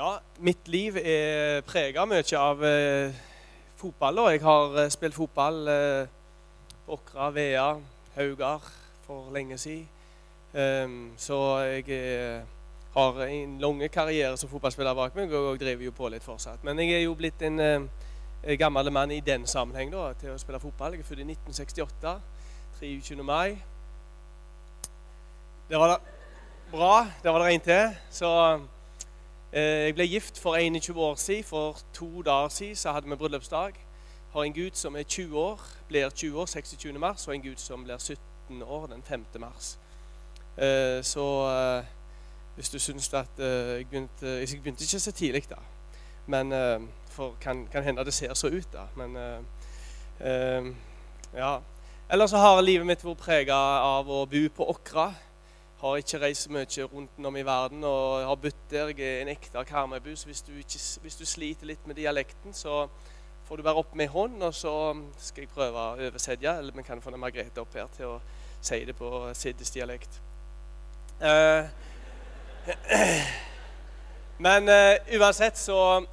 Ja, mitt liv er prega mye av eh, fotball. Og jeg har eh, spilt fotball eh, på Åkra, Vea, Haugar for lenge siden. Um, så jeg eh, har en lang karriere som fotballspiller bak meg og driver jo på litt fortsatt. Men jeg er jo blitt en eh, gammel mann i den sammenheng da, til å spille fotball. Jeg er født i 1968. 23. mai. Det var da bra. Det var det en til. Så jeg ble gift for 21 år siden. For to dager siden så hadde vi bryllupsdag. Har en gutt som er 20 år, blir 20 år 26. mars, og en gutt som blir 17 år den 5. mars. Eh, så eh, hvis du syns at eh, jeg begynte Jeg begynte ikke så tidlig, da. Men For kan, kan hende det ser så ut, da. Men ja. Ellers så har livet mitt vært prega av å bo på Åkra. Har ikke reist mye rundt om i verden og har bodd der. Jeg er en ekte Karmøy-bu, så hvis du, ikke, hvis du, sliter litt med dialekten, så får du bare opp med hånd, og så skal jeg prøve å oversette. Eller vi kan få Margrethe opp her til å si det på Siddes dialekt. Uh, men uh, uansett så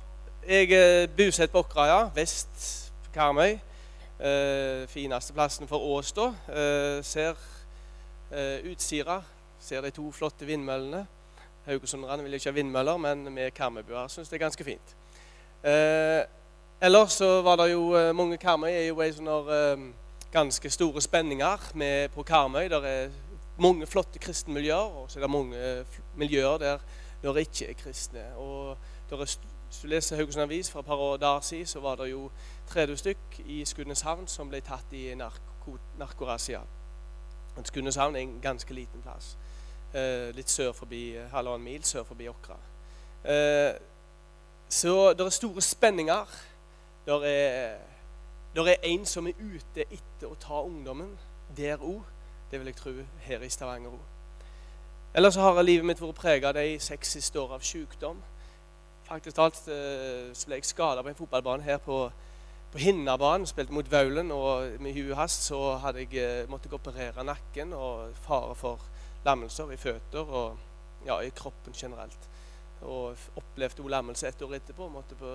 Jeg er bosatt på Åkraja, vest på Karmøy. Uh, fineste plassen for Ås, da. ser Utsira. Ser de to flotte vindmøllene. Haugesunderne vil ikke ha vindmøller, men vi karmøybuer syns det er ganske fint. ellers så var det jo Mange Karmøy er jo ei sånn ganske store spenninger med, på Karmøy. Der er mange flotte kristenmiljøer, og så er det mange miljøer der det ikke er kristne. Og der er, hvis du leser Haugesund Avis fra et par år der siden, så var det jo 30 stykk i Skudeneshavn som ble tatt i narko, narkorasia. Skudeneshavn er en ganske liten plass. Eh, litt sør forbi, eh, halvannen mil sør forbi Åkra. Eh, så det er store spenninger. Det er, er en som er ute etter å ta ungdommen der òg. Det vil jeg tro her i Stavanger òg. Ellers har livet mitt vært prega de seks siste åra av sykdom. Faktisk talt så ble jeg skada på en fotballbane her på, på Hinnabanen. Spilte mot Vaulen, og med huet hast så hadde jeg måttet operere nakken og fare for lammelser i føtter og ja, i kroppen generelt. Og opplevde hun lammelse et år etterpå. Måtte på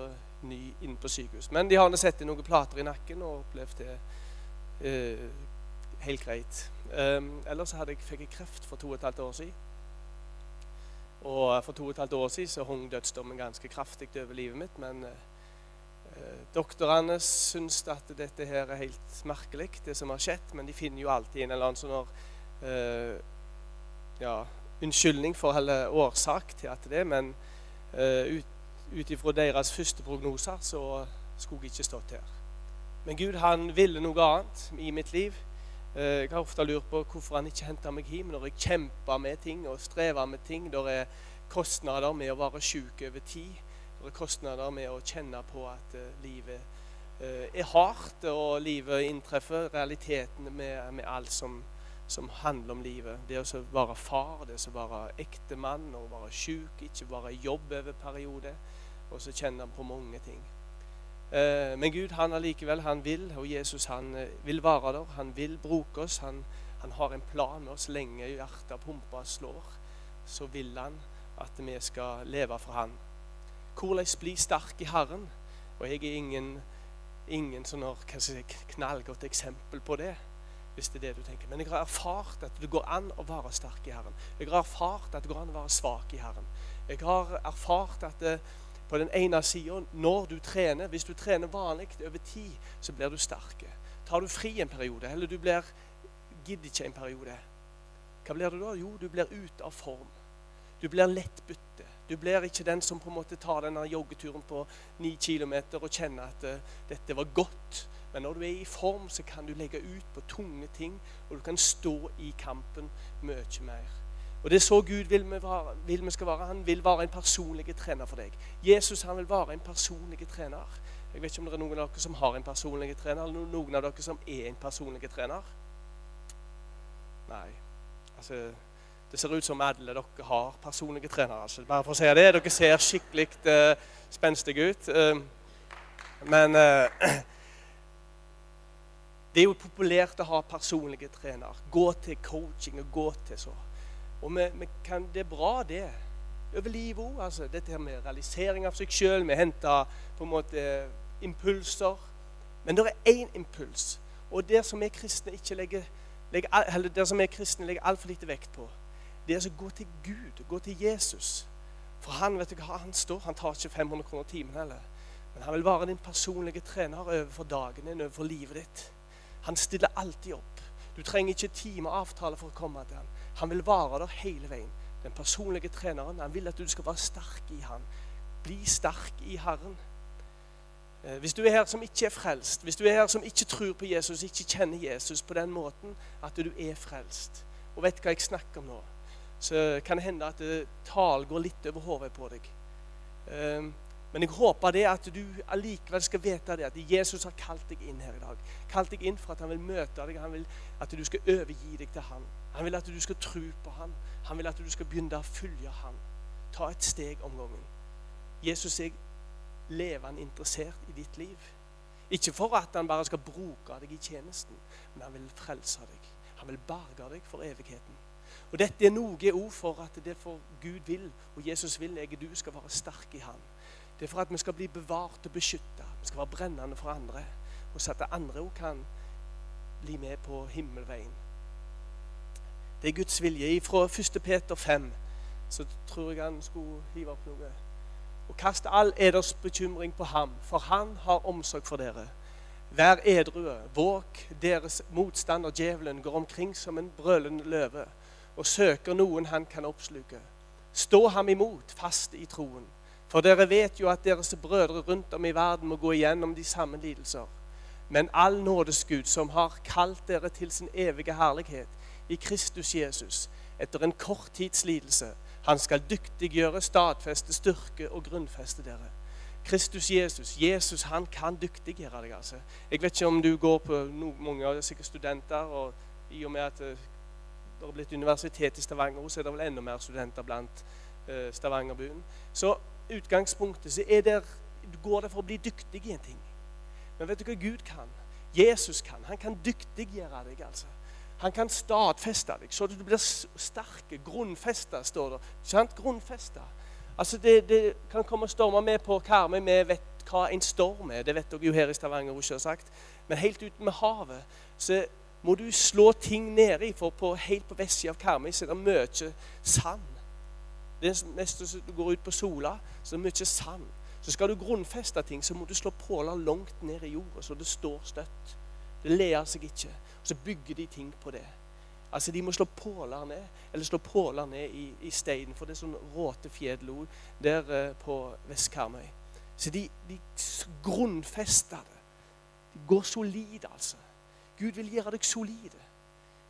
ny inn på sykehus. Men de har sett noen plater i nakken og opplevd det eh, helt greit. Um, ellers jeg, fikk jeg kreft for to og et halvt år siden. Og for to og et halvt år siden så hung dødsdommen ganske kraftig over livet mitt. Men uh, doktorene syns at dette her er helt merkelig, det som har skjedd. Men de finner jo alltid en eller annen sånn uh, ja, unnskyldning for eller årsak til at det. Men uh, ut ifra deres første prognoser så skulle jeg ikke stått her. Men Gud han ville noe annet i mitt liv. Uh, jeg har ofte lurt på hvorfor han ikke henta meg hjem når jeg kjemper med ting og strever med ting. Det er kostnader med å være syk over tid. Det er kostnader med å kjenne på at uh, livet er hardt, og livet inntreffer realiteten med, med alt som, som, handler om livet. Det å være far, det å være ektemann, å være syk, ikke være i jobb over periode. Og så kjenner han på mange ting. Eh, men Gud han allikevel, han vil, og Jesus han eh, vil være der. Han vil bruke oss. Han, han har en plan med oss lenge hjertet pumper slår. Så vil han at vi skal leve for han. Hvordan bli sterk i Herren? Og jeg er ingen, ingen sånn, knallgodt eksempel på det. Hvis det er det du tenker. Men jeg har erfart at det går an å være sterk i Herren. Jeg har erfart at det går an å være svak i Herren. Jeg har erfart at det, eh, på den ene sida når du trener. Hvis du trener vanlig over tid, så blir du sterk. Tar du fri en periode, eller du blir gidder ikke en periode, hva blir du da? Jo, du blir ute av form. Du blir lettbytte. Du blir ikke den som på en måte tar denne joggeturen på ni kilometer og kjenner at uh, dette var godt. Men når du er i form, så kan du legge ut på tunge ting, og du kan stå i kampen mye mer. Og Det er så Gud vil vi, være, vil vi, skal være. Han vil være en personlig trener for deg. Jesus han vil være en personlig trener. Jeg vet ikke om det er noen av dere som har en personlig trener, eller noen av dere som er en personlig trener. Nei. Altså, Det ser ut som alle dere har personlige trenere. Altså. Bare for å si det. Dere ser skikkelig uh, spenstige ut. Uh, men uh, det er jo populært å ha personlige trenere. Gå til coaching og gå til så. Og vi, vi kan, det er bra, det. over livet òg. Altså, dette her med realisering av seg sjøl. Vi henter på en måte impulser. Men det er én impuls. Og det som vi kristne ikke legger, legger, eller det som er kristne legger altfor lite vekt på, det er å gå til Gud, gå til Jesus. For han vet du hva, han står, han tar ikke 500 kroner timen heller. Men han vil være din personlige trener overfor dagen din, overfor livet ditt. Han stiller alltid opp. Du trenger ikke time og avtale for å komme til ham. Han vil være der hele veien. Den personlige treneren. Han vil at du skal være sterk i ham. Bli sterk i Herren. Eh, hvis du er her som ikke er frelst, hvis du er her som ikke tror på Jesus, ikke kjenner Jesus på den måten at du er frelst, og vet hva jeg snakker om nå, så kan det hende at talen går litt over hodet på deg. Men jeg håper det at du allikevel skal vite det, at Jesus har kalt deg inn her i dag. Kalt deg inn for at han vil møte deg. Han vil at du skal overgi deg til han. Han vil at du skal tro på han. Han vil at du skal begynne å følge han. Ta et steg om gangen. Jesus er levende interessert i ditt liv. Ikke for at han bare skal bruke deg i tjenesten, men han vil frelse deg. Han vil berge deg for evigheten. Og Dette er noe ord for at det for Gud vil, og Jesus vil, jeg du skal være sterk i Han. Det er for at vi skal bli bevart og beskytta. Vi skal være brennende for andre. Og så at andre òg kan bli med på himmelveien. Det er Guds vilje. Fra 1. Peter 5 så tror jeg han skulle hive opp noe. Og kast all eders bekymring på ham, for han har omsorg for dere. Vær edrue, våk, Deres motstander, djevelen, går omkring som en brølende løve og søker noen han kan oppsluke. Stå ham imot, fast i troen. For dere vet jo at deres brødre rundt om i verden må gå igjennom de samme lidelser. Men all nådes Gud, som har kalt dere til sin evige herlighet i Kristus Jesus, etter en kort tids lidelse, han skal dyktiggjøre, stadfeste, styrke og grunnfeste dere. Kristus Jesus, Jesus han kan dyktiggjøre deg. altså. Jeg vet ikke om du går på no, mange av sikkert studenter, og i og med at eh, det har blitt universitet i Stavanger, så er det vel enda mer studenter blant uh, Stavangerbuen. Så utgangspunktet så det, går det for å bli dyktig i en ting. Men vet du hva Gud kan? Jesus kan. Han kan dyktiggjøre deg. altså. Han kan stadfeste deg, så du blir sterke. Grunnfesta, står det. Sant? Grunnfesta. Altså, det, det, kan komme stormer med på Karmøy. Vi vet hva en storm er. Det vet dere jo her i Stavanger. sagt. Men helt ute med havet så må du slå ting nedi. For på, helt på vestsida av Karmøy så er det mye sand. Det neste du går ut på sola, så er det mye sand. Så skal du grunnfeste ting, så må du slå påler langt ned i jorda, så det står støtt. Det ler seg ikke. Så bygger de ting på det. Altså De må slå påler ned eller slå påler ned i, i steinen, for det er sånn råte fjedlo der eh, på Vest-Karmøy. Så de, de grunnfester det. De går solide, altså. Gud vil gjøre deg solide.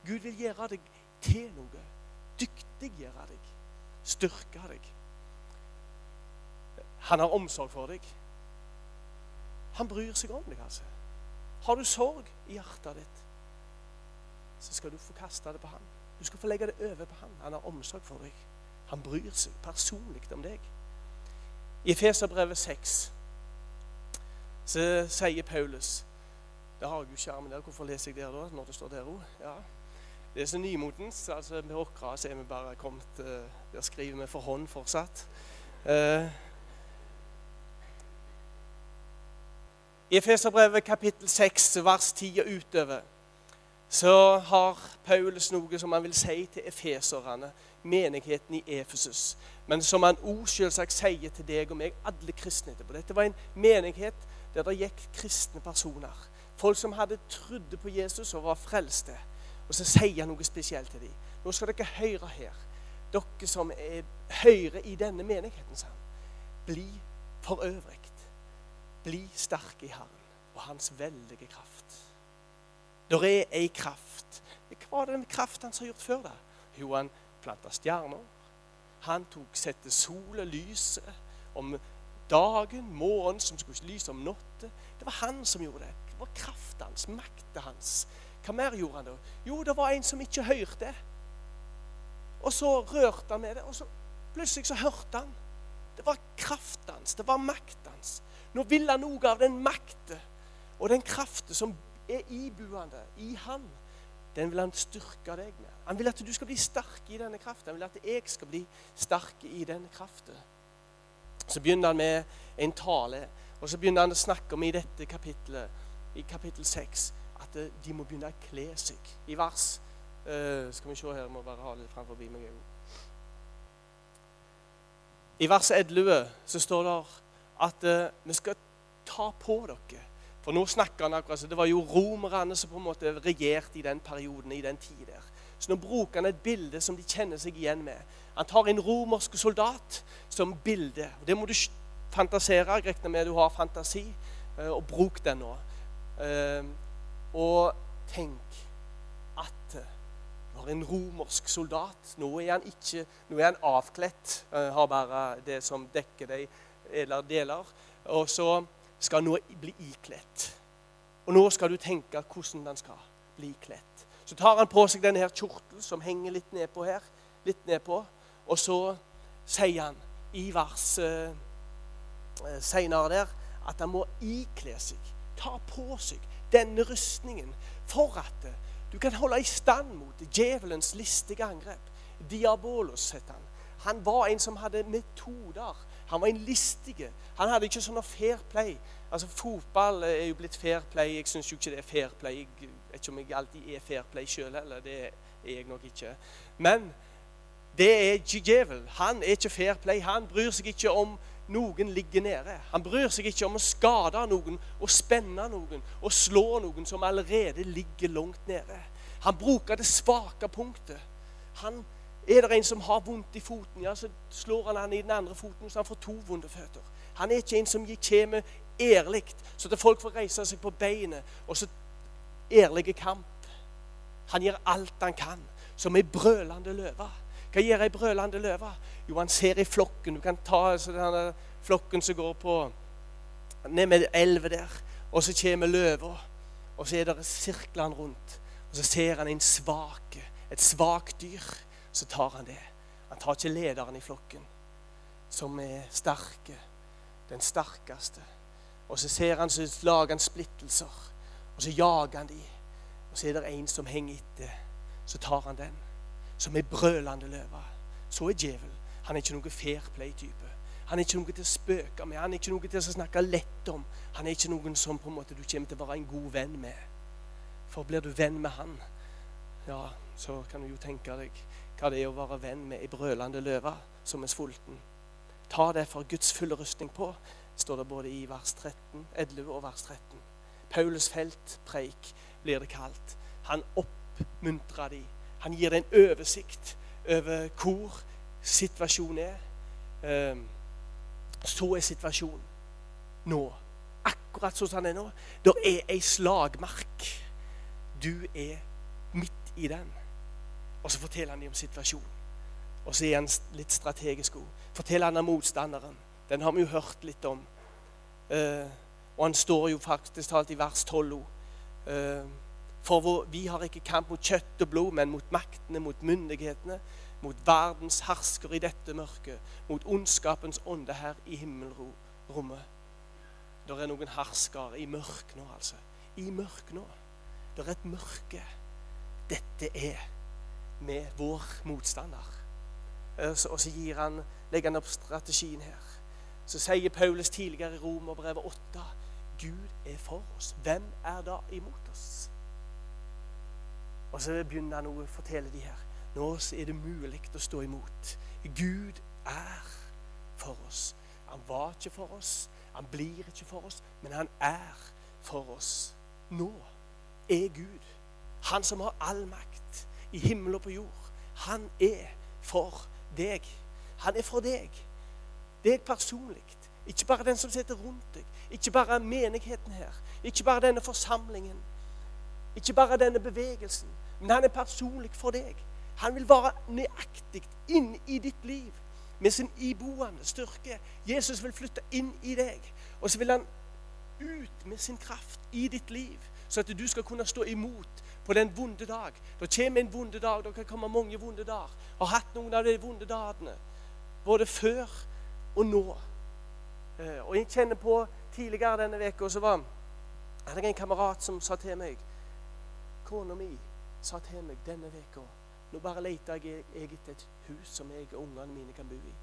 Gud vil gjøre deg til noe. Dyktiggjøre deg styrke deg. Han har omsorg for deg. Han bryr seg om deg, altså. Har du sorg i hjertet ditt, så skal du få kaste det på han. Du skal få legge det over på han. Han har omsorg for deg. Han bryr seg personlig om deg. I Efeserbrevet 6 så sier Paulus Det har jeg jo skjermen der. Hvorfor leser jeg der da, når det står der òg? Ja. Det er så nymotens. altså Med så er vi bare kommet uh, Der skriver vi for hånd fortsatt. Uh, I Efeserbrevet kapittel 6, vers 10 og utover, så har Paulus noe som han vil si til efeserne, menigheten i Efesus. Men som han òg selvsagt sier til deg og meg, alle kristne etterpå. Dette var en menighet der det gikk kristne personer. Folk som hadde trodd på Jesus og var frelste. Og så sier han noe spesielt til dem. Nå skal dere høre her, dere som er høyre i denne menigheten, sa han. Bli for øvrig. Bli sterke i Herren og Hans veldige kraft. Der er ei kraft. Hva var det den kraften han har gjort før? da? Jo, han planta stjerner. Han tok sette sol og lyset om dagen, månen som skulle lyse om natta. Det var han som gjorde det. Det var kraften hans, makten hans. Hva mer gjorde han da? Jo, det var en som ikke hørte. Og så rørte han med det, og så plutselig så hørte han. Det var kraften hans, det var makten hans. Nå vil han noe av den makten og den kraften som er ibuende i han. den vil han styrke deg med. Han vil at du skal bli sterk i denne kraften. Han vil at jeg skal bli sterk i denne kraften. Så begynner han med en tale, og så begynner han å snakke om i dette kapittelet, i kapittel 6, at de må begynne å kle seg. I vers uh, Skal vi se her, jeg må bare ha litt frem forbi meg. I vers 11 så står det at uh, vi skal ta på dere. For nå snakker han akkurat så Det var jo romerne som på en måte regjerte i den perioden, i den tid der. Så nå bruker han et bilde som de kjenner seg igjen med. Han tar en romersk soldat som bilde. og Det må du fantasere. Jeg regner med du har fantasi, uh, og bruk den nå. Og tenk når en romersk soldat Nå er han ikke, nå er han avkledt, eh, har bare det som dekker de eller deler. Og så skal han nå bli ikledt. Og nå skal du tenke hvordan den skal bli kledd. Så tar han på seg denne her kjortelen som henger litt nedpå her. litt nedpå, Og så sier han i vers eh, eh seinere der at han må ikle seg, ta på seg denne rustningen for at du kan holde i stand mot djevelens listige angrep. Diabolos het han. Han var en som hadde metoder. Han var en listige. Han hadde ikke sånn fair play. Altså, Fotball er jo blitt fair play. Jeg syns jo ikke det er fair play. Jeg vet ikke om jeg alltid er fair play sjøl heller. Det er jeg nok ikke. Men det er djevel. Han er ikke fair play. Han bryr seg ikke om noen ligger nede. Han bryr seg ikke om å skade noen og spenne noen og slå noen som allerede ligger langt nede. Han bruker det svake punktet. Han, er det en som har vondt i foten, ja, så slår han han i den andre foten, så han får to vonde føtter. Han er ikke en som kommer ærlig, så at folk får reise seg på beinet, og så ærlige kamp. Han gjør alt han kan, som ei brølende løve. Hva gjør ei brølende løve? Jo, han ser i flokken. Du kan ta denne flokken som går på ned med elva der. Og så kommer løva, og så er det sirklene rundt. Og så ser han en svake, et svakt dyr. Så tar han det. Han tar ikke lederen i flokken, som er sterke. Den sterkeste. Og så ser han, så lager han splittelser. Og så jager han de. Og så er det en som henger etter. Så tar han den. Som er brølende løve. Så er djevelen. Han er ikke noe fair play-type. Han er ikke noe til å spøke med. Han er ikke noe til å snakke lett om. Han er ikke noen som på en måte du kommer til å være en god venn med. For blir du venn med han, ja, så kan du jo tenke deg hva det er å være venn med ei brølende løve som er sulten. Ta det for Guds fulle rustning på, står det både i vers 13, 11 og vers 13. Paulus feltpreik blir det kalt. Han oppmuntrer de. Han gir deg en oversikt over hvor situasjonen er. Ehm, så er situasjonen nå. Akkurat sånn som den er nå. Det er ei slagmark. Du er midt i den. Og så forteller han dem om situasjonen. Og så er han litt strategisk god. Forteller han om motstanderen. Den har vi jo hørt litt om. Uh, og han står jo faktisk talt i vers 12 uh, For vi har ikke kamp mot kjøtt og blod, men mot maktene, mot myndighetene, mot verdens hersker i dette mørket, mot ondskapens ånde her i himmelrommet. Det er noen herskere i mørk nå, altså. I mørk nå. Det er et mørke. Dette er med vår motstander. Eh, og så gir han, legger han opp strategien her. Så sier Paulus tidligere i Romerbrevet 8 Gud er for oss. Hvem er da imot oss? Og så begynner han å fortelle de her. Nå er det mulig å stå imot. Gud er for oss. Han var ikke for oss, han blir ikke for oss, men han er for oss. Nå er Gud, han som har all makt i himmel og på jord, han er for deg. Han er for deg. Deg personlig. Ikke bare den som sitter rundt deg. Ikke bare menigheten her. Ikke bare denne forsamlingen. Ikke bare denne bevegelsen. Men han er personlig for deg. Han vil være nøyaktig inn i ditt liv med sin iboende styrke. Jesus vil flytte inn i deg, og så vil han ut med sin kraft i ditt liv, så at du skal kunne stå imot på den vonde dag. Det kommer en vonde dag, det kan komme mange vonde dager. Har hatt noen av de vonde dagene, både før og nå. Eh, og jeg kjenner på Tidligere denne uka var jeg en kamerat som sa til meg Kona mi sa til meg denne uka Nå bare leter jeg, jeg etter et hus som jeg og ungene mine kan bo i.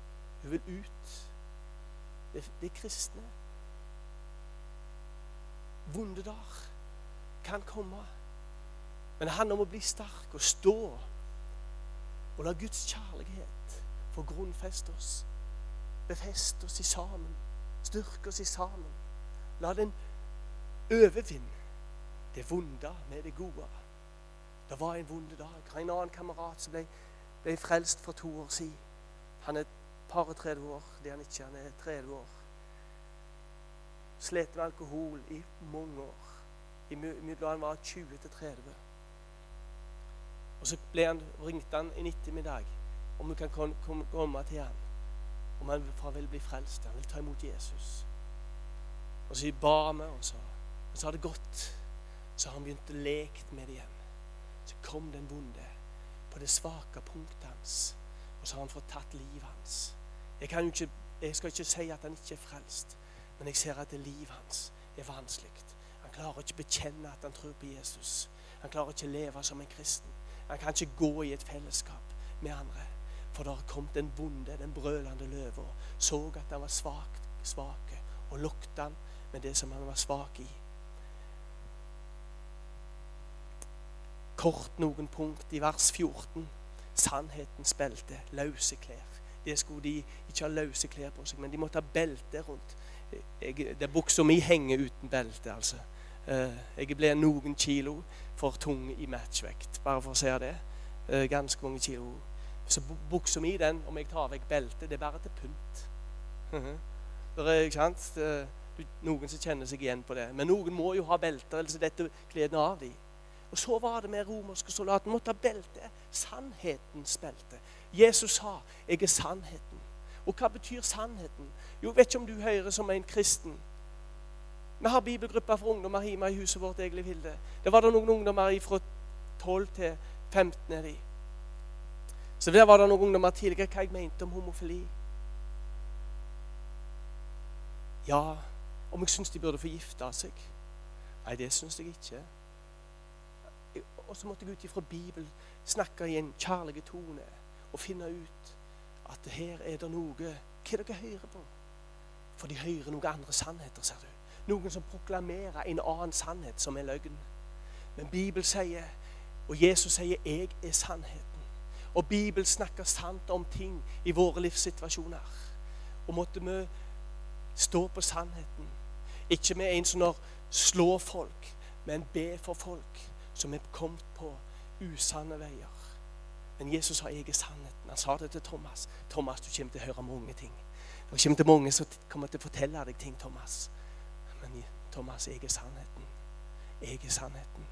Hun vil ut. Det, det er kristne. Vonde dager kan komme. Men det handler om å bli sterk og stå og la Guds kjærlighet få grunnfeste oss. Befeste oss i sammen. Styrke oss i sammen. La den overvinne det vonde med det gode. Det var en vond dag. En annen kamerat som ble, ble frelst for to år siden. Han er et par og 30 år. Det er han ikke. Han er 30 år. Slet med alkohol i mange år. Imellom han var 20 til 30. Og så han, ringte han en ettermiddag om vi kan komme til han. Om han vil bli frelst. Han vil ta imot Jesus. Og så ba vi, og så, og så har det gått. Så har han begynt å leke med det igjen. Så kom den vonde på det svake punktet hans, og så har han fått tatt livet hans. Jeg, ikke, jeg, skal ikke si at han ikke er frelst, men jeg ser at det livet hans er vanskelig. Han klarer ikke bekjenne at han tror på Jesus. Han klarer ikke leve som en kristen. Han kan ikke gå i et fellesskap med andre. For da kom den bonde, den brølende løva, så at han var svak, svake, og luktet han med det som han var svak i. Kort noen punkt i vers 14. Sannhetens belte, løse klær. Det skulle de ikke ha løse klær på seg, men de måtte ha belte rundt. Jeg, det Buksa mi henger uten belte, altså. Eh, jeg ble noen kilo for tung i matchvekt, bare for å si det. Eh, ganske mange kilo. Så buksa mi, den, om jeg tar vekk beltet, det er bare til pynt. Det er, ikke sant? Noen som kjenner seg igjen på det. Men noen må jo ha belter, ellers er dette klærne av dem. Og så var det med romerske soldater. måtte ha belte. Sannhetens belte. Jesus sa 'Jeg er sannheten'. Og hva betyr sannheten? Jo, vet ikke om du hører som en kristen. Vi har bibelgrupper for ungdommer hjemme i huset vårt. Egil Hilde. Det var det noen ungdommer fra 12 til 15 er de. Så der var det noen ungdommer tidligere hva jeg mente om homofili. Ja, om jeg syns de burde få gifte seg. Nei, det syns jeg ikke. Og så måtte jeg ut ifra Bibelen snakke i en kjærlig tone og finne ut at her er det noe Hva dere hører på? For de hører noen andre sannheter, ser du. Noen som proklamerer en annen sannhet som er løgn. Men Bibelen sier, og Jesus sier, 'Jeg er sannheten'. Og Bibelen snakker sant om ting i våre livssituasjoner. Og måtte vi stå på sannheten. Ikke med en som slår folk, men be for folk som er kommet på usanne veier. Men Jesus sa 'jeg sannheten'. Han sa det til Thomas. 'Thomas, du kommer til å høre mange ting'. Det kommer til mange som kommer til å fortelle deg ting, Thomas. Men Thomas, jeg er sannheten. Jeg er sannheten.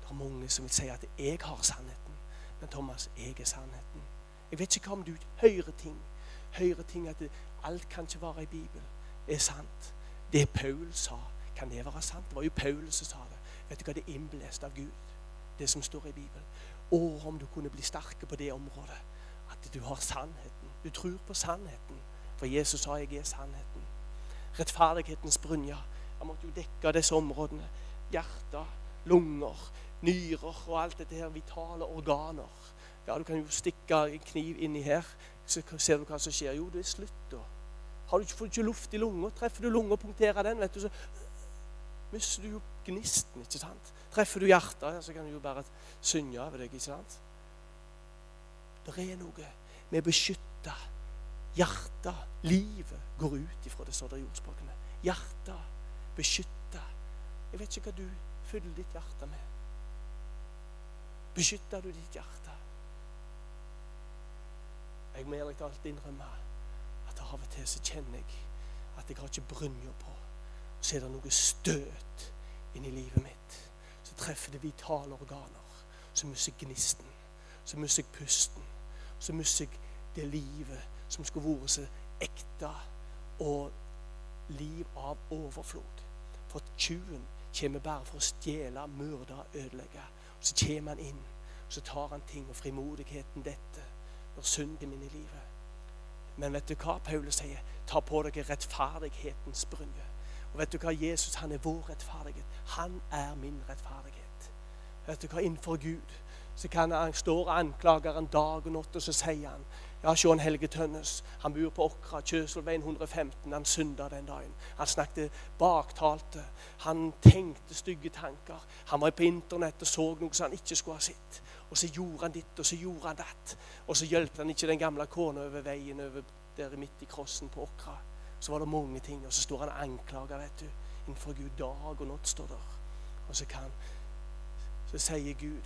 Det er mange som vil si at 'jeg har sannheten'. Men Thomas, jeg er sannheten. Jeg vet ikke om du hører ting. Hører ting at alt kan ikke være i Bibelen. Det er sant. Det Paul sa, kan det være sant? Det var jo Paul som sa det. Vet du hva? Det er innblåst av Gud, det som står i Bibelen. Å, om du kunne bli sterke på det området. At du har sannheten. Du tror på sannheten. For Jesus sa 'jeg er sannheten'. Rettferdighetens brynje. Han måtte jo dekke disse områdene. Hjerte, lunger, nyrer og alt dette her. Vitale organer. Ja, Du kan jo stikke en kniv inni her, så ser du hva som skjer. Jo, det er slutt da. Har du ikke, får du ikke luft i lunga, treffer du lunga og punkterer den, vet du, så mister du jo gnisten. ikke sant? Treffer du hjertet, så kan du jo bare synge over deg. ikke sant? Det er noe med å beskytte hjertet. Livet går ut ifra det, står det i ordspråkene. Hjertet beskytter. Jeg vet ikke hva du fyller ditt hjerte med. Beskytter du ditt hjerte? Jeg må ærlig talt innrømme at av og til så kjenner jeg at jeg har ikke brynja på så er det noe støt inni livet mitt. Så treffer det vitale organer. Så mister jeg gnisten. Så mister jeg pusten. Så mister jeg det livet som skulle vært så ekte og liv av overflod. For tjuven kommer bare for å stjele, myrde, ødelegge. Og så kommer han inn, og så tar han ting, og frimodigheten dette når synden min i livet. Men vet du hva Paulus sier? Ta på dere rettferdighetens brynje. Og vet du hva? Jesus han er vår rettferdighet. Han er min rettferdighet. Vet du hva? Innenfor Gud Så kan han stå og anklager en dag og natt, og så sier han ja, Sjån Helge Tønnes. Han bor på Åkra, Kjøselveien 115. Han synda den dagen. Han snakket baktalte. Han tenkte stygge tanker. Han var på internett og så noe som han ikke skulle ha sett. Og så gjorde han ditt, og så gjorde han datt. Og så hjalp han ikke den gamle kona over veien over der midt i krossen på Åkra. Så var det mange ting. Og så står han anklaga. Innenfor Gud dag og natt står der. Og så kan Så sier Gud,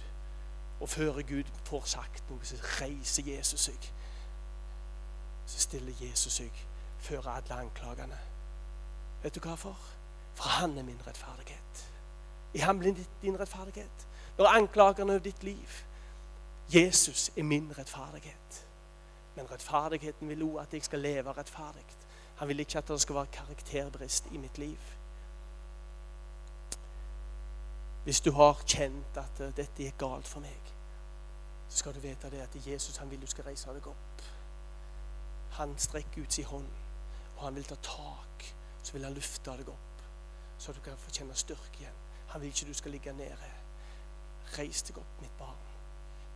og før Gud får sagt noe, så reiser Jesus seg så stiller Jesus seg før alle anklagene. Vet du hva For han er min rettferdighet. I ham blir din rettferdighet. Når anklagerne over ditt liv Jesus er min rettferdighet. Men rettferdigheten vil òg at jeg skal leve rettferdig. Han vil ikke at det skal være karakterbrist i mitt liv. Hvis du har kjent at dette er galt for meg, så skal du vite det at Jesus han vil du skal reise deg opp. Han strekker ut sin hånd, og han vil ta tak. Så vil han løfte deg opp, så du kan få kjenne styrke igjen. Han vil ikke du skal ligge nede. Reis deg opp, mitt barn.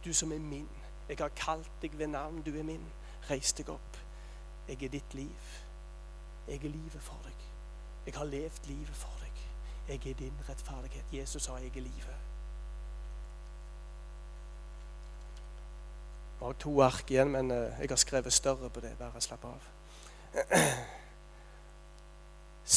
Du som er min. Jeg har kalt deg ved navn. Du er min. Reis deg opp. Jeg er ditt liv. Jeg er livet for deg. Jeg har levd livet for deg. Jeg er din rettferdighet. Jesus sa jeg er livet. Jeg har to ark igjen, men eh, jeg har skrevet større på det. Bare slapp av.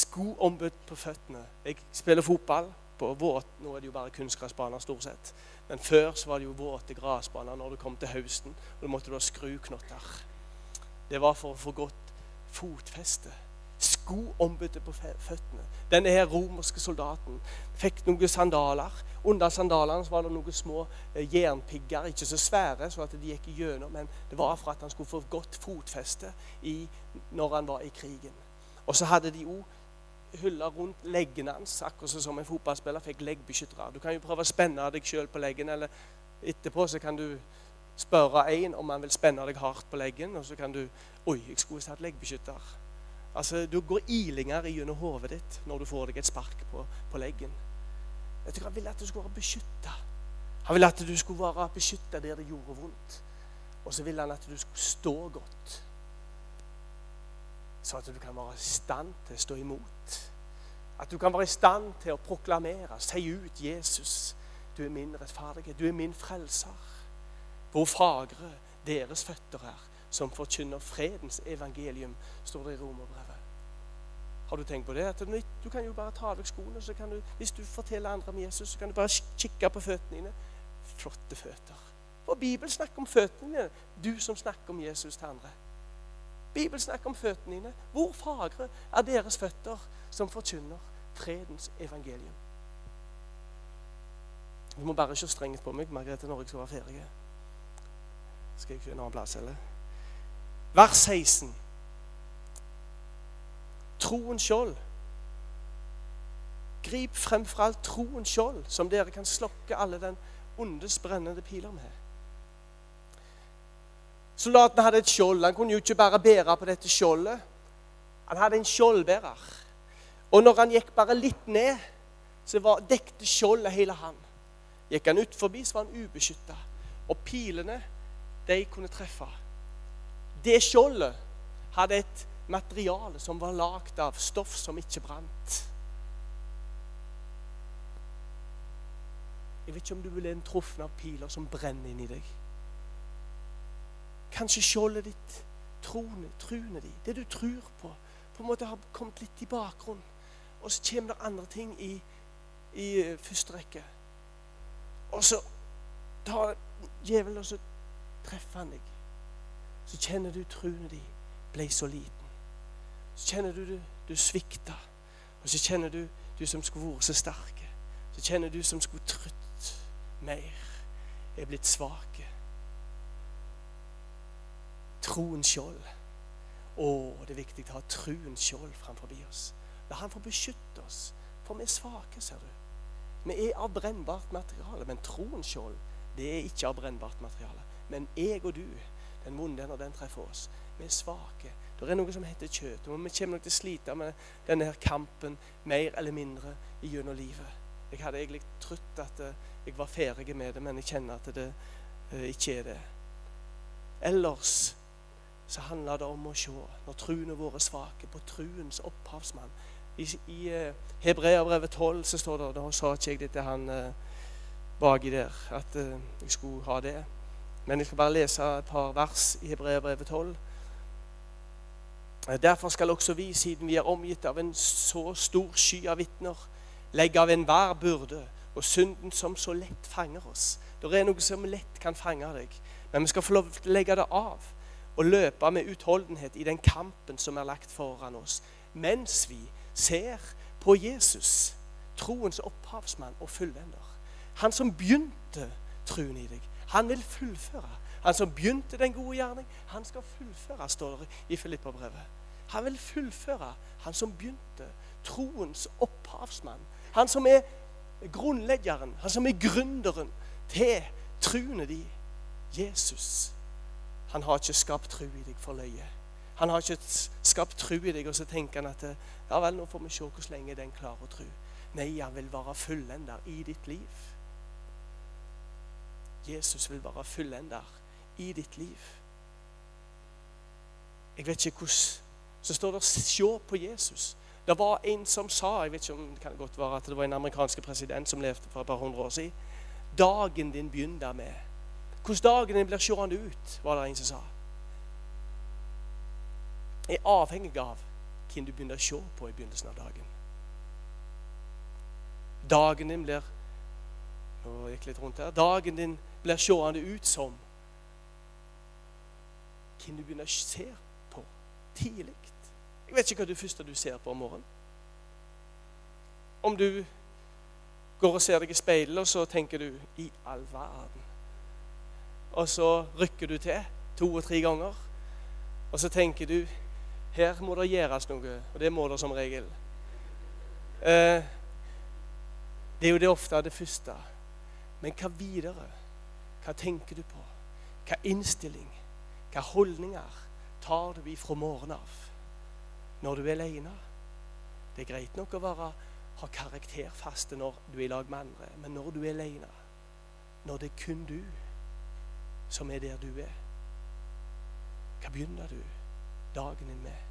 Skoombud på føttene. Jeg spiller fotball på våt Nå er det jo bare kunstgressbaner stort sett. Men før så var det jo våte gressbaner når du kom til høsten. Og da måtte du ha skruknotter. Det var for å få godt fotfeste skoombudet på føttene. Denne her romerske soldaten fikk noen sandaler. Under sandalene var det noen små eh, jernpigger, ikke så svære, så at de gikk igjennom, men det var for at han skulle få godt fotfeste i, når han var i krigen. Og så hadde de òg hyller rundt leggene hans, akkurat som en fotballspiller fikk leggbeskyttere. Du kan jo prøve å spenne deg sjøl på leggen, eller etterpå så kan du spørre en om han vil spenne deg hardt på leggen, og så kan du Oi, jeg skulle hatt leggbeskytter. Altså, Du går ilinger gjennom hodet ditt når du får deg et spark på, på leggen. Vet du hva? Han ville at du skulle være beskytta. Han ville at du skulle være beskytta der det gjorde vondt. Og så ville han at du skulle stå godt. Så at du kan være i stand til å stå imot. At du kan være i stand til å proklamere, si ut Jesus. Du er min rettferdige. Du er min frelser. Hvor fagre deres føtter er, som forkynner fredens evangelium, står det i Romerbrevet. Har du tenkt på det? At du kan jo bare ta av deg skoene. så kan du, Hvis du forteller andre om Jesus, så kan du bare kikke på føttene dine. Flotte føtter. Og Bibelen snakker om føttene dine. Du som snakker om Jesus til andre. Bibelen snakker om føttene dine. Hvor fagre er deres føtter som forkynner fredens evangelium? Du må bare ikke strengt på meg, Margrethe, når jeg skal være ferdig. Skal jeg ikke en annen plass, eller? Vers 16 troens skjold. Grip frem for alt troens skjold, som dere kan slokke alle den ondes brennende piler med. Soldaten hadde et skjold. Han kunne jo ikke bare bære på dette skjoldet. Han hadde en skjoldbærer. Og når han gikk bare litt ned, så var, dekte skjoldet hele han. Gikk han ut forbi, så var han ubeskytta. Og pilene, de kunne treffe. Det skjoldet hadde et materiale som var lagd av stoff som ikke brant. Jeg vet ikke om du vil en truffen av piler som brenner inni deg. Kanskje skjoldet ditt, troene, truene di, det du tror på, på en måte har kommet litt i bakgrunnen. Og så kommer det andre ting i, i eh, første rekke. Og så tar djevelen og så treffer han deg. Så kjenner du truene di ble så liten. Så kjenner du du, du svikta. Og så kjenner du du som skulle vært så sterke. Så kjenner du som skulle trutt mer, er blitt svake. Troens skjold. Å, det er viktig å ha troens skjold framfor oss. La Han få beskytte oss, for vi er svake, ser du. Vi er av brennbart materiale, men troens skjold det er ikke av brennbart materiale. Men jeg og du, den vonde når den treffer oss, vi er svake. Det er noe som heter kjøtt. Og vi kommer nok til å slite med denne her kampen mer eller mindre gjennom livet. Jeg hadde egentlig trodd at eh, jeg var ferdig med det, men jeg kjenner at det eh, ikke er det. Ellers så handler det om å se, når truene våre svake, på truens opphavsmann. I, i uh, Hebreabrevet 12 så står det Da sa ikke jeg det til han baki der, at jeg skulle ha det. Men jeg skal bare lese et par vers i Hebreabrevet 12. Derfor skal også vi, siden vi er omgitt av en så stor sky av vitner, legge av enhver byrde og synden som så lett fanger oss. Det er noe som lett kan fange deg, men vi skal få lov til å legge det av og løpe med utholdenhet i den kampen som er lagt foran oss, mens vi ser på Jesus, troens opphavsmann og fullvender. Han som begynte troen i deg, han vil fullføre. Han som begynte den gode gjerning, han skal fullføre, står det i Filippabrevet. Han vil fullføre, han som begynte. Troens opphavsmann. Han som er grunnleggeren, han som er gründeren til truene de. Jesus. Han har ikke skapt tru i deg for løye. Han har ikke skapt tru i deg, og så tenker han at ja vel, nå får vi se hvor lenge den klarer å tro. Nei, han vil være fullender i ditt liv. Jesus vil være fullender i ditt liv. Jeg vet ikke hvordan Så står det 'se på Jesus'. Det var en som sa jeg vet ikke om Det kan godt være at det var en amerikansk president som levde for et par hundre år siden. Dagen din begynner med Hvordan dagen din blir seende ut, var det en som sa. Er avhengig av hvem du begynner å se på i begynnelsen av dagen. Dagen din blir Nå gikk litt rundt her. Dagen din blir seende ut som hvem du begynner å se på tidlig. Jeg vet ikke hva du første du ser på om morgenen. Om du går og ser deg i speilet, og så tenker du 'i all verden'. Og så rykker du til to og tre ganger, og så tenker du 'her må det gjøres noe'. Og det må det som regel. Eh, det er jo det ofte det første. Men hva videre? Hva tenker du på? Hva innstilling? Hva holdninger tar du ifra morgenen av? når du er alene. Det er greit nok å være, ha karakterfaste når du er i lag med andre, men når du er alene, når det er kun du som er der du er, hva begynner du dagen din med?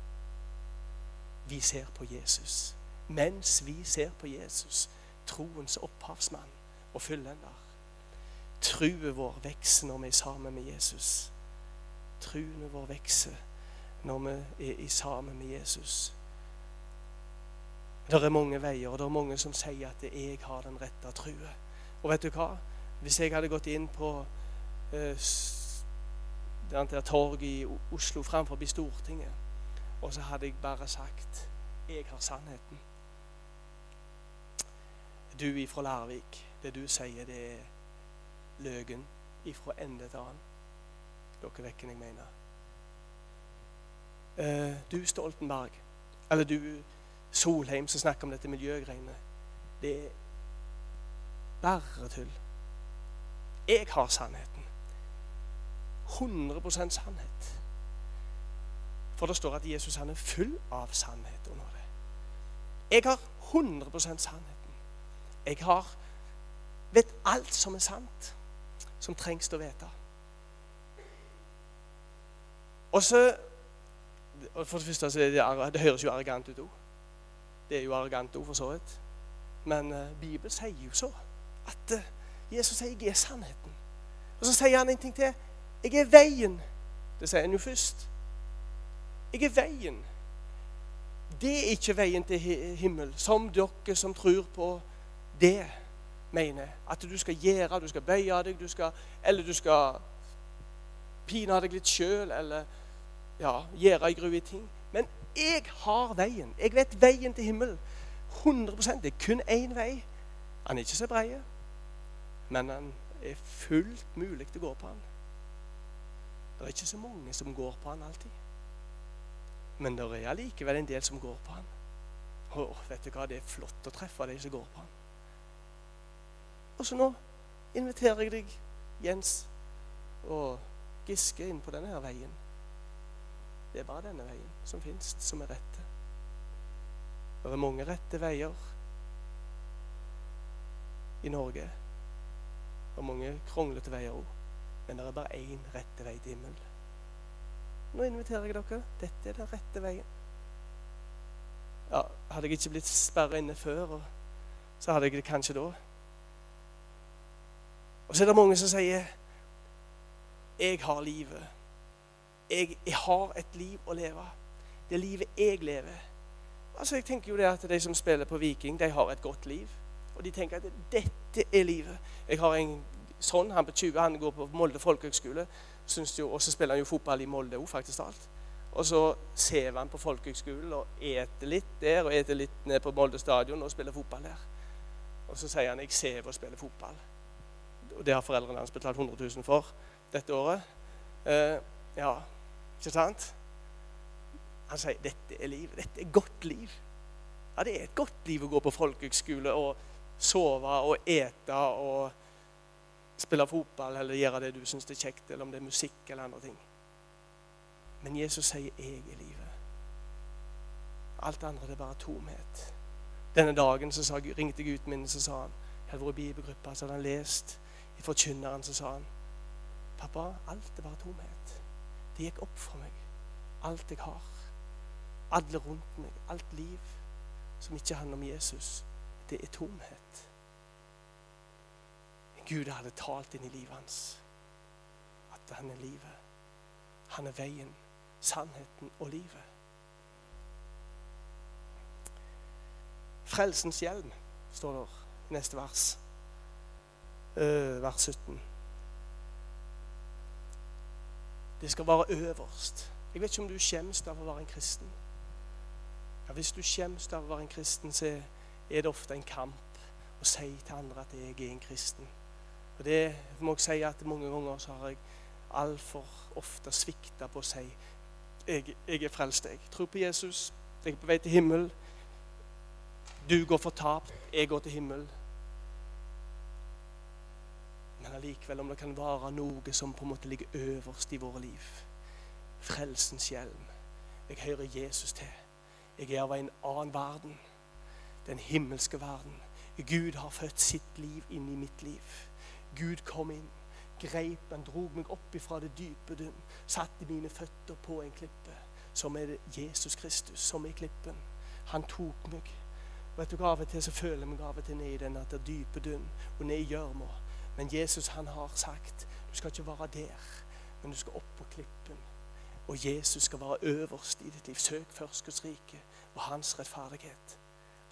Vi ser på Jesus. Mens vi ser på Jesus, troens opphavsmann og fullender. Truet vår vokser når vi er sammen med Jesus. Truene vår vokser når vi er i sammen med Jesus. Det er mange veier, og det er mange som sier at jeg har den rette trua. Og vet du hva? Hvis jeg hadde gått inn på eh, det torget i Oslo framfor Stortinget, og så hadde jeg bare sagt 'Jeg har sannheten'. Du ifra Larvik, det du sier, det er løgen ifra ende til annen. Dere vet jeg mener eh, du Stoltenberg, eller du Solheim som snakker om dette miljøgreiene, det er bare tull. Jeg har sannheten. 100% sannhet. For det står at Jesus han er full av sannhet under det. Jeg har 100% sannheten. Jeg har vet alt som er sant, som trengs å vite. Og så for det første det, det, høres jo arrogant ut òg. Det er jo arrogant òg, for så vidt. Men uh, Bibelen sier jo så at uh, Jesus sier 'jeg er sannheten'. Og så sier han en ting til. 'Jeg er veien'. Det sier han jo først. 'Jeg er veien'. Det er ikke veien til himmel, som dere som tror på det, mener. At du skal gjøre, du skal bøye deg, du skal, eller du skal pine deg litt sjøl, eller ja, i ting. Men jeg har veien. Jeg vet veien til himmelen. 100 Det er kun én vei. Han er ikke så brei, men han er fullt mulig til å gå på han. Det er ikke så mange som går på han alltid. Men det er allikevel en del som går på han. Å, vet du hva, det er flott å treffe de som går på han. Og så nå inviterer jeg deg, Jens og Giske, inn på denne her veien. Det er bare denne veien som fins, som er rette. Det er mange rette veier. i Norge. Og mange kronglete veier òg. Men det er bare én rette vei til himmelen. Nå inviterer jeg dere. Dette er den rette veien. Ja, hadde jeg ikke blitt sperra inne før, så hadde jeg det kanskje da. Og så er det mange som sier 'Jeg har livet'. Jeg, jeg har et liv å leve. Det livet jeg lever. Altså, jeg tenker jo det at De som spiller på Viking, de har et godt liv. Og de tenker at dette er livet. Jeg har en sånn, Han på 20 han går på Molde folkehøgskole. Og så spiller han jo fotball i Molde òg, faktisk alt. Og så sever han på folkehøgskolen og eter litt der og eter litt ned på Molde stadion og spiller fotball der. Og så sier han 'jeg sever og spiller fotball'. Og det har foreldrene hans betalt 100 000 for dette året. Uh, ja, ikke sant? Han sier 'dette er livet. Dette er godt liv'. Ja, det er et godt liv å gå på folkehøgskole og sove og ete og spille fotball eller gjøre det du syns er kjekt, eller om det er musikk eller andre ting. Men Jesus sier 'jeg er livet'. Alt andre det er bare tomhet. Denne dagen så sa, ringte ut min, så sa han Jeg hadde vært i bibelgruppa, så hadde han lest i Forkynneren, så sa han 'Pappa, alt er bare tomhet'. Det gikk opp for meg. Alt jeg har. Alle rundt meg. Alt liv som ikke handler om Jesus. Det er tomhet. Gud hadde talt inn i livet hans at han er livet. Han er veien, sannheten og livet. Frelsens hjelm står der neste vers. Øh, vers 17. Det skal være øverst. Jeg vet ikke om du skjemmes av å være en kristen. Ja, hvis du skjemmes av å være en kristen, så er det ofte en kamp å si til andre at jeg er en kristen. Og det må jeg si at mange ganger så har jeg altfor ofte svikta på å si jeg, jeg er frelst, jeg. Tror på Jesus. Jeg er på vei til himmelen. Du går fortapt, jeg går til himmel. Men allikevel, om det kan være noe som på en måte ligger øverst i våre liv Frelsens hjelm. Jeg hører Jesus til. Jeg er av en annen verden. Den himmelske verden. Gud har født sitt liv inn i mitt liv. Gud kom inn, greip han, drog meg opp ifra det dype dønn, satte mine føtter på en klippe, som er det Jesus Kristus, som er klippen. Han tok meg. Vet du, Av og til så føler jeg meg av og til ned i den dype døm og ned i gjørma. Men Jesus han har sagt du skal ikke være der, men du skal opp på klippen. Og Jesus skal være øverst i ditt liv. Søk først Guds rike og hans rettferdighet.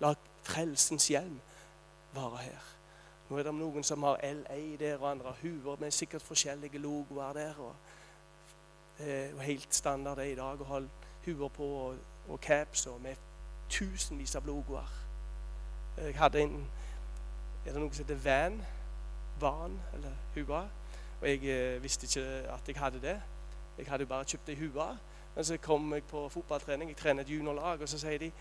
La frelsens hjelm være her. Nå er det noen som har LA der, og andre har huer med sikkert forskjellige logoer der. og Det er jo helt standard det i dag å ha huer på og, og caps og med tusenvis av logoer. Jeg hadde en Er det noe som heter Van? Van, eller hua? Og jeg eh, visste ikke at jeg hadde det. Jeg hadde jo bare kjøpt ei hue. Men så kom jeg på fotballtrening, jeg trener et juniorlag, og så sier de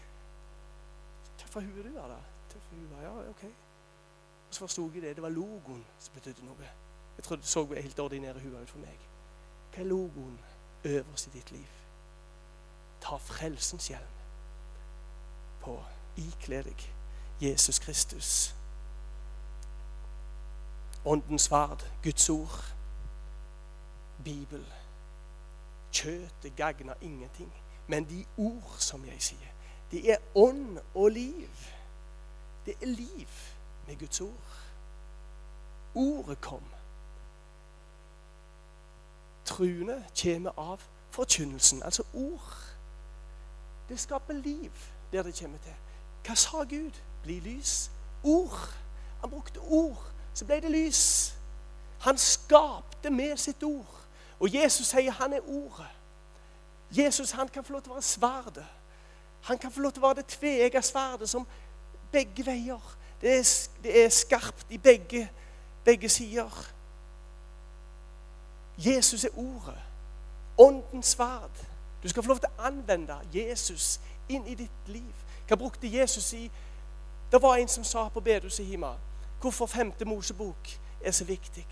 'Tøffa hue du har, da.' Tøffa hue, ja, ok. Og så forsto jeg det. Det var logoen som betydde noe. Jeg trodde så helt ordinære hua ut for meg. Hva er logoen øverst i ditt liv? Ta frelsens hjelm på. Ikle deg Jesus Kristus. Åndens sverd, Guds ord, Bibel. Kjøttet gagner ingenting. Men de ord som jeg sier, det er ånd og liv. Det er liv med Guds ord. Ordet kom. Truene kommer av forkynnelsen, altså ord. Det skaper liv der det kommer til. Hva sa Gud? Bli lys. Ord. Han brukte ord, så ble det lys. Han skapte med sitt ord. Og Jesus sier han er ordet. Jesus han kan få lov til å være sverdet. Han kan få lov til å være det tveegga sverdet som begge veier. Det er, det er skarpt i begge, begge sider. Jesus er ordet. Åndens sverd. Du skal få lov til å anvende Jesus inn i ditt liv. Hva brukte Jesus i? Det var en som sa på bedehuset hjemme hvorfor femte Mosebok er så viktig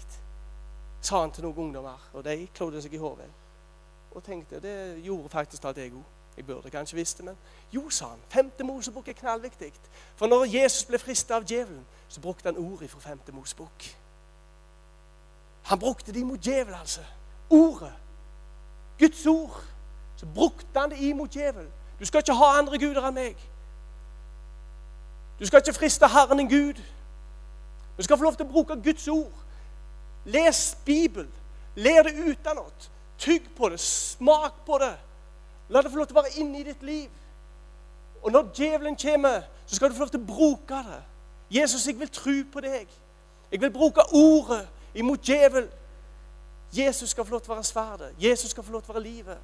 sa han til noen ungdommer, og de klodde seg i hodet. Og tenkte det gjorde faktisk at jeg òg. Jeg burde kanskje visst det, men jo, sa han. Femte Mosebok er knallviktig. For når Jesus ble frista av djevelen, så brukte han ordet fra femte Mosebok. Han brukte det imot djevelen, altså. Ordet. Guds ord. Så brukte han det imot djevelen. Du skal ikke ha andre guder enn meg. Du skal ikke friste Herren en Gud. Du skal få lov til å bruke Guds ord. Les Bibelen. Lær det utenat. Tygg på det. Smak på det. La det få lov til å være inne i ditt liv. Og når djevelen kommer, så skal du få lov til å bruke det. Jesus, jeg vil tro på deg. Jeg vil bruke ordet imot djevelen. Jesus skal få lov til å være sverdet. Jesus skal få lov til å være livet.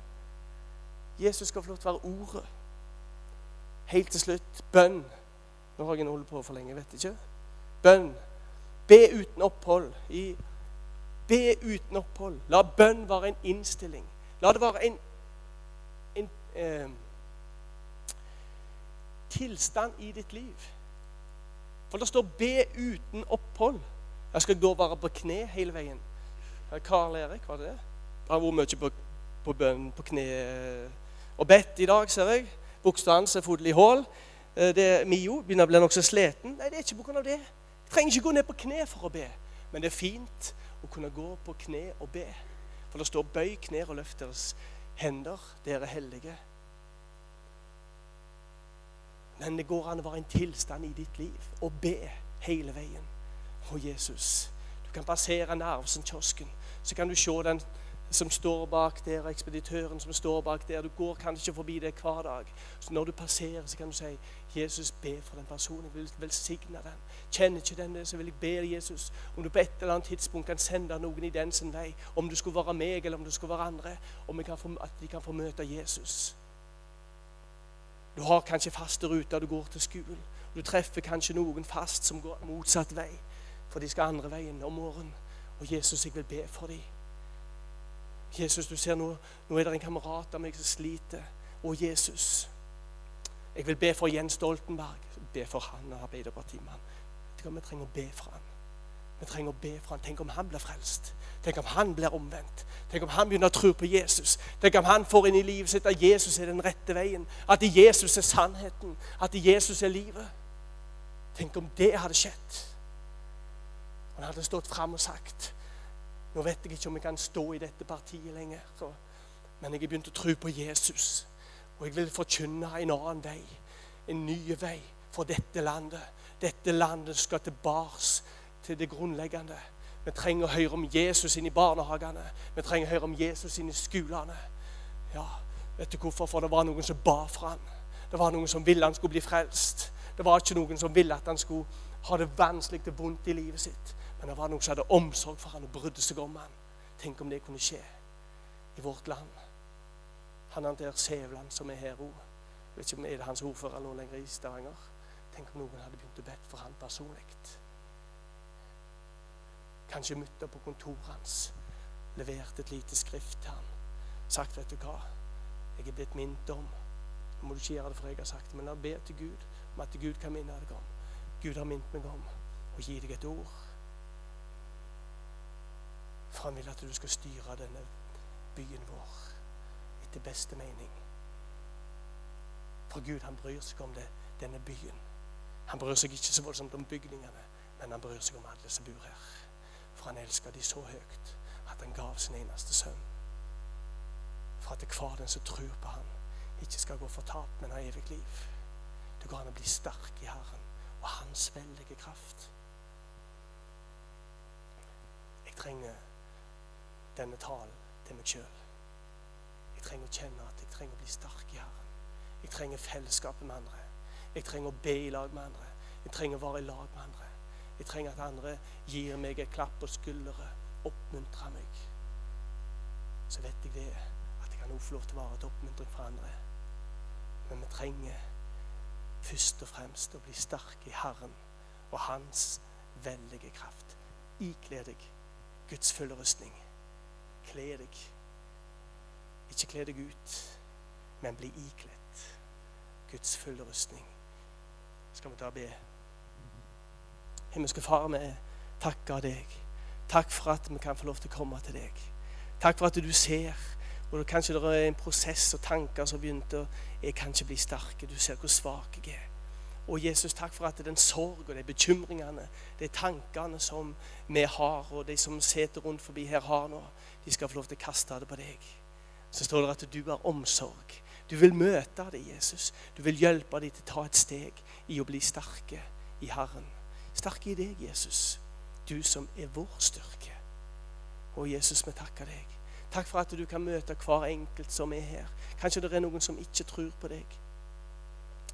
Jesus skal få lov til å være ordet. Helt til slutt bønn. Nå har jeg en holdt på for lenge, vet ikke. Bønn. Be uten opphold. I, be uten opphold. La bønn være en innstilling. La det være en, en eh, tilstand i ditt liv. For det står 'be uten opphold'. Jeg skal gå bare på kne hele veien. Karl Erik, var det det? Han har vært mye på, på bønn på kne og bedt i dag, ser jeg. Buksa hans er full i hull. Eh, Mio begynner å bli nokså sliten. Nei, det er ikke pga. det. Trenger ikke gå ned på kne for å be. Men det er fint å kunne gå på kne og be. For det står 'bøy knær og løft deres hender'. Dere hellige. Men det går an å være en tilstand i ditt liv å be hele veien. Å, Jesus. Du kan passere Narvesen-kiosken, så kan du se den som står bak der, og ekspeditøren som står bak der. Du går kanskje forbi det hver dag. Så når du passerer, så kan du si, 'Jesus, be for den personen. Jeg vil velsigne den.' Kjenner ikke den, det, så vil jeg be Jesus om du på et eller annet tidspunkt kan sende noen i den sin vei. Om du skulle være meg, eller om du skulle være andre. Om få, at de kan få møte Jesus. Du har kanskje faste ruter du går til skolen. Du treffer kanskje noen fast som går motsatt vei, for de skal andre veien om morgenen. Og Jesus, jeg vil be for dem. Jesus, du ser nå, nå er det en kamerat av meg som sliter. Å, Jesus. Jeg vil be for Jens Stoltenberg. Be for han, og Arbeiderpartimann. Vi trenger å be for han. Vi trenger å be for han. Tenk om han blir frelst. Tenk om han blir omvendt. Tenk om han begynner å tro på Jesus. Tenk om han får inn i livet sitt at Jesus er den rette veien. At Jesus er sannheten. At Jesus er livet. Tenk om det hadde skjedd. Han hadde stått fram og sagt Nå vet jeg ikke om jeg kan stå i dette partiet lenger, men jeg har begynt å tro på Jesus. Og jeg vil forkynne en annen vei. En ny vei for dette landet. Dette landet skal tilbake til det grunnleggende. Vi trenger å høre om Jesus inn i barnehagene. Vi trenger å høre om Jesus inn i skolene. Ja, Vet du hvorfor? For det var noen som ba for ham. Det var noen som ville han skulle bli frelst. Det var ikke noen som ville at han skulle ha det vanskelig og vondt i livet sitt. Men det var noen som hadde omsorg for han og brydde seg om han. Tenk om det kunne skje i vårt land. Han der Sævland som er her òg. Vet ikke om er hans ordfører nå lenger i Stavanger. Tenk om noen hadde begynt å bedt for han personlig. Kanskje mutter på kontoret hans leverte et lite skrift til han. Sagt, 'Vet du hva, jeg er blitt minnet om' Nå må du ikke gjøre det for jeg har sagt det, men la be til Gud om at Gud kan minne deg om. Gud har minnet meg om å gi deg et ord. For han vil at du skal styre denne byen vår etter beste mening. For Gud, han bryr seg om det, denne byen. Han bryr seg ikke så voldsomt om bygningene, men han bryr seg om alle som bor her. For han elsker de så høyt at han gav sin eneste sønn. For at hver den som tror på han, ikke skal gå fortapt, men ha evig liv. Det går an å bli sterk i Herren og Hans veldige kraft. Jeg trenger denne talen til meg sjøl. Jeg trenger å kjenne at jeg trenger å bli sterk i Herren. Jeg trenger fellesskapet med andre. Jeg trenger å be i lag med andre. Jeg trenger å være i lag med andre. Jeg trenger at andre gir meg et klapp på skulderen, oppmuntrer meg. Så vet jeg det, at jeg kan også få lov til å være til oppmuntring for andre. Men vi trenger først og fremst å bli sterke i Herren og Hans veldige kraft. Ikle deg Guds fulle rustning. Kle deg. Ikke kle deg ut, men bli ikledt Guds fulle rustning. Skal vi ta og be? Himmelske Far, vi takker deg. Takk for at vi kan få lov til å komme til deg. Takk for at du ser Og kanskje det er en prosess og tanker som begynte Jeg kan ikke bli sterke. Du ser hvor svak jeg er. Og Jesus, takk for at den sorg og de bekymringene, de tankene som vi har, og de som sitter rundt forbi her har nå, de skal få lov til å kaste det på deg. Så står det at du har omsorg. Du vil møte dem, Jesus. Du vil hjelpe dem til å ta et steg i å bli sterke i Herren. Sterke i deg, Jesus. Du som er vår styrke. Og Jesus, vi takker deg. Takk for at du kan møte hver enkelt som er her. Kanskje det er noen som ikke tror på deg.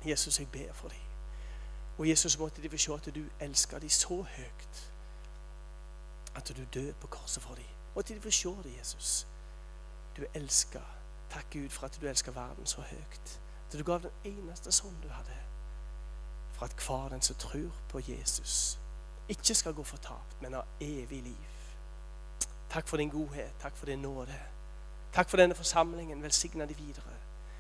Jesus, jeg ber for dem. Og Jesus måtte de få se at du elsker dem så høyt at du døde på korset for dem. Måtte de få se det, Jesus. Du elsker. Takk Gud for at du elsker verden så høyt. At du gav den eneste sånn du hadde. For at hver den som tror på Jesus, ikke skal gå fortapt, men ha evig liv. Takk for din godhet. Takk for din nåde. Takk for denne forsamlingen. Velsigna de videre.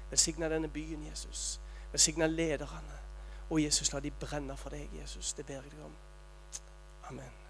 Velsigna denne byen, Jesus. Velsigna lederne. Og Jesus, la de brenne for deg, Jesus. Det ber jeg deg om. Amen.